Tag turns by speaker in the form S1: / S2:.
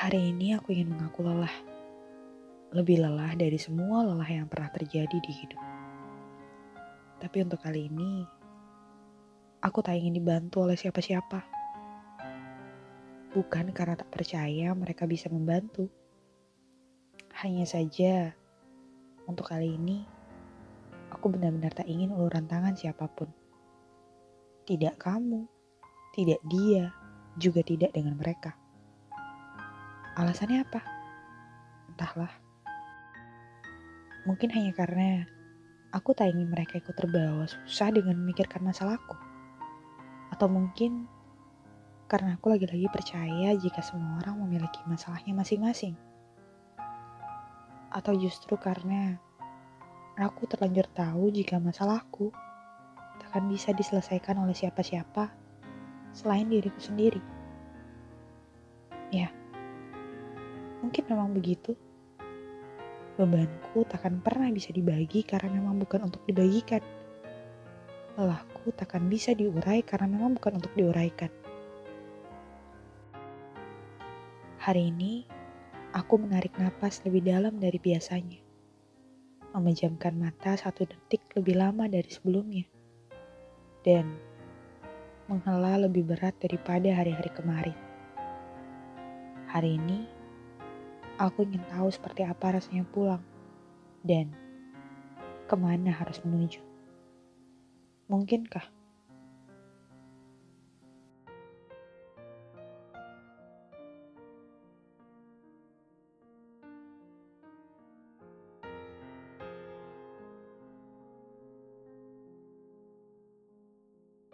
S1: Hari ini aku ingin mengaku lelah. Lebih lelah dari semua lelah yang pernah terjadi di hidup. Tapi untuk kali ini, aku tak ingin dibantu oleh siapa-siapa. Bukan karena tak percaya mereka bisa membantu. Hanya saja, untuk kali ini, aku benar-benar tak ingin uluran tangan siapa pun. Tidak kamu, tidak dia, juga tidak dengan mereka. Alasannya apa? Entahlah. Mungkin hanya karena aku tak ingin mereka ikut terbawa susah dengan memikirkan masalahku. Atau mungkin karena aku lagi-lagi percaya jika semua orang memiliki masalahnya masing-masing. Atau justru karena aku terlanjur tahu jika masalahku takkan bisa diselesaikan oleh siapa-siapa selain diriku sendiri. Ya, mungkin memang begitu. Bebanku takkan pernah bisa dibagi karena memang bukan untuk dibagikan. Lelahku takkan bisa diurai karena memang bukan untuk diuraikan. Hari ini, aku menarik napas lebih dalam dari biasanya. Memejamkan mata satu detik lebih lama dari sebelumnya. Dan menghela lebih berat daripada hari-hari kemarin. Hari ini, aku ingin tahu seperti apa rasanya pulang dan ke mana harus menuju. Mungkinkah